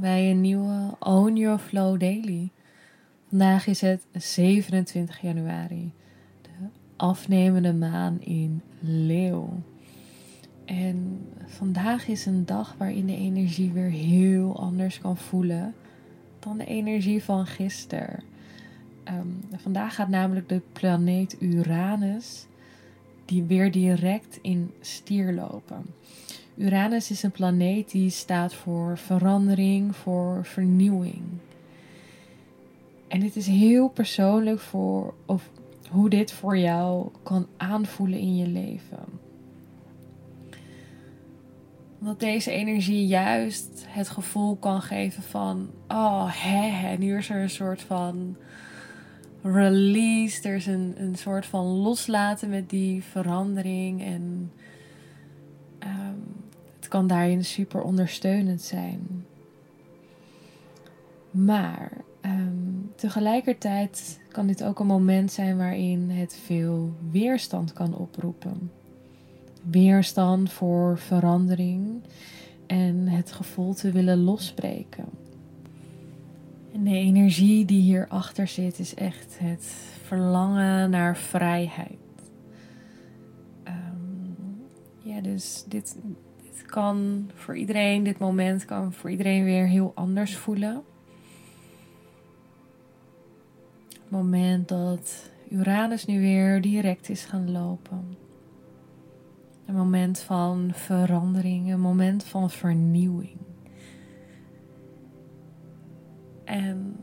bij een nieuwe Own Your Flow Daily. Vandaag is het 27 januari, de afnemende maan in Leeuw. En vandaag is een dag waarin de energie weer heel anders kan voelen dan de energie van gisteren. Ehm, vandaag gaat namelijk de planeet Uranus die weer direct in stier lopen. Uranus is een planeet die staat voor verandering, voor vernieuwing. En het is heel persoonlijk voor of hoe dit voor jou kan aanvoelen in je leven. Omdat deze energie juist het gevoel kan geven van: oh hè, nu is er een soort van release. Er is een, een soort van loslaten met die verandering. En het kan daarin super ondersteunend zijn. Maar um, tegelijkertijd kan dit ook een moment zijn waarin het veel weerstand kan oproepen. Weerstand voor verandering en het gevoel te willen losbreken. En de energie die hierachter zit is echt het verlangen naar vrijheid. Um, ja, dus dit, kan voor iedereen, dit moment kan voor iedereen weer heel anders voelen. Het moment dat Uranus nu weer direct is gaan lopen. Een moment van verandering, een moment van vernieuwing. En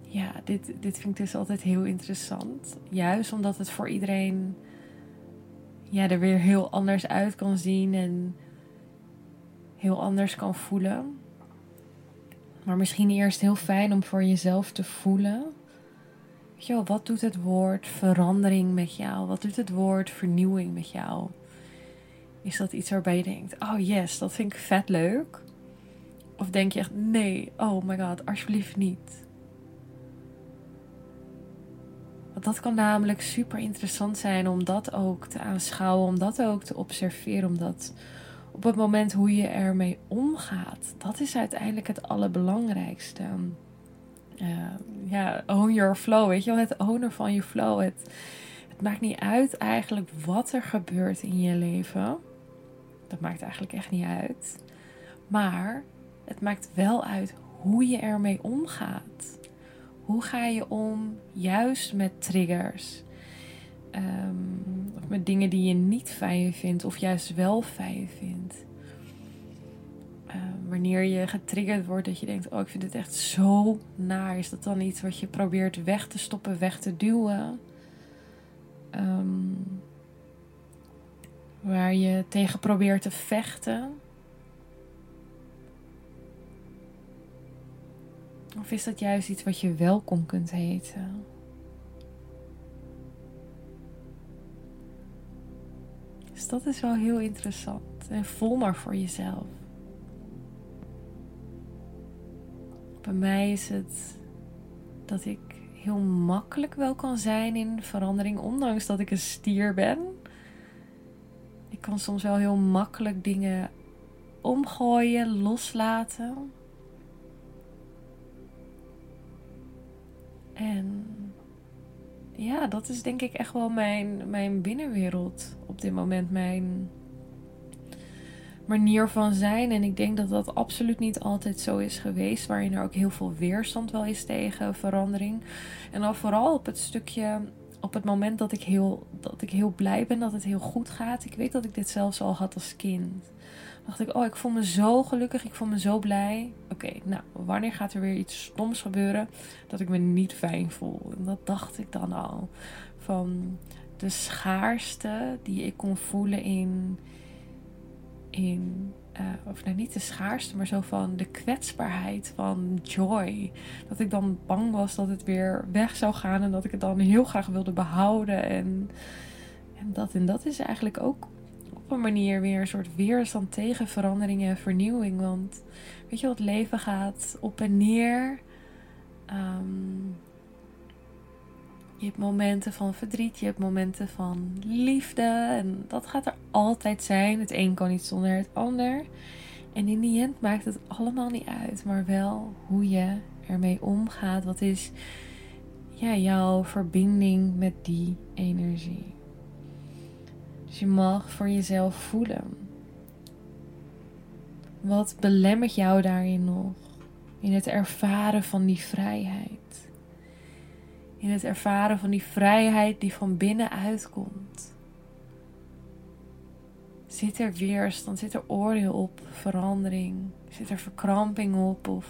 ja, dit, dit vind ik dus altijd heel interessant. Juist omdat het voor iedereen ja, er weer heel anders uit kan zien en heel anders kan voelen. Maar misschien eerst heel fijn om voor jezelf te voelen. Weet je wel, wat doet het woord verandering met jou? Wat doet het woord vernieuwing met jou? Is dat iets waarbij je denkt: oh yes, dat vind ik vet leuk? Of denk je echt: nee, oh my god, alsjeblieft niet? Dat kan namelijk super interessant zijn om dat ook te aanschouwen, om dat ook te observeren, omdat op het moment hoe je ermee omgaat, dat is uiteindelijk het allerbelangrijkste. Uh, ja, own your flow, weet je wel, het owner van je flow. Het, het maakt niet uit eigenlijk wat er gebeurt in je leven. Dat maakt eigenlijk echt niet uit. Maar het maakt wel uit hoe je ermee omgaat. Hoe ga je om juist met triggers? Of met dingen die je niet fijn vindt of juist wel fijn vindt. Um, wanneer je getriggerd wordt dat je denkt, oh ik vind het echt zo naar. Is dat dan iets wat je probeert weg te stoppen, weg te duwen? Um, waar je tegen probeert te vechten. Is dat juist iets wat je welkom kunt heten? Dus dat is wel heel interessant. En vol maar voor jezelf. Bij mij is het dat ik heel makkelijk wel kan zijn in verandering, ondanks dat ik een stier ben. Ik kan soms wel heel makkelijk dingen omgooien, loslaten. En ja, dat is denk ik echt wel mijn, mijn binnenwereld op dit moment. Mijn manier van zijn. En ik denk dat dat absoluut niet altijd zo is geweest. Waarin er ook heel veel weerstand wel is tegen verandering. En dan vooral op het stukje. Op het moment dat ik, heel, dat ik heel blij ben dat het heel goed gaat. Ik weet dat ik dit zelfs al had als kind dacht ik, oh, ik voel me zo gelukkig, ik voel me zo blij. Oké, nou, wanneer gaat er weer iets stoms gebeuren dat ik me niet fijn voel? En dat dacht ik dan al. Van de schaarste die ik kon voelen in, in uh, of nou niet de schaarste, maar zo van de kwetsbaarheid van joy. Dat ik dan bang was dat het weer weg zou gaan en dat ik het dan heel graag wilde behouden. En, en dat en dat is eigenlijk ook op een manier weer een soort weerstand tegen verandering en vernieuwing. Want weet je, het leven gaat op en neer. Um, je hebt momenten van verdriet, je hebt momenten van liefde. En dat gaat er altijd zijn. Het een kan niet zonder het ander. En in die end maakt het allemaal niet uit. Maar wel hoe je ermee omgaat. Wat is ja, jouw verbinding met die energie? Dus je mag voor jezelf voelen. Wat belemmert jou daarin nog? In het ervaren van die vrijheid in het ervaren van die vrijheid die van binnenuit komt. Zit er weerstand, zit er oordeel op verandering, zit er verkramping op of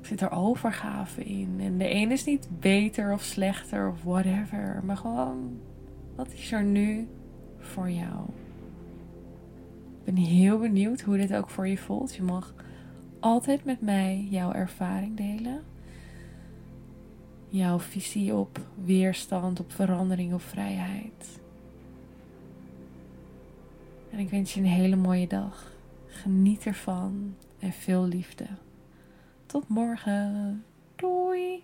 zit er overgave in? En de ene is niet beter of slechter of whatever, maar gewoon wat is er nu voor jou? Ik ben heel benieuwd hoe dit ook voor je voelt. Je mag altijd met mij jouw ervaring delen jouw visie op weerstand, op verandering, op vrijheid. En ik wens je een hele mooie dag. Geniet ervan en veel liefde. Tot morgen. Doei!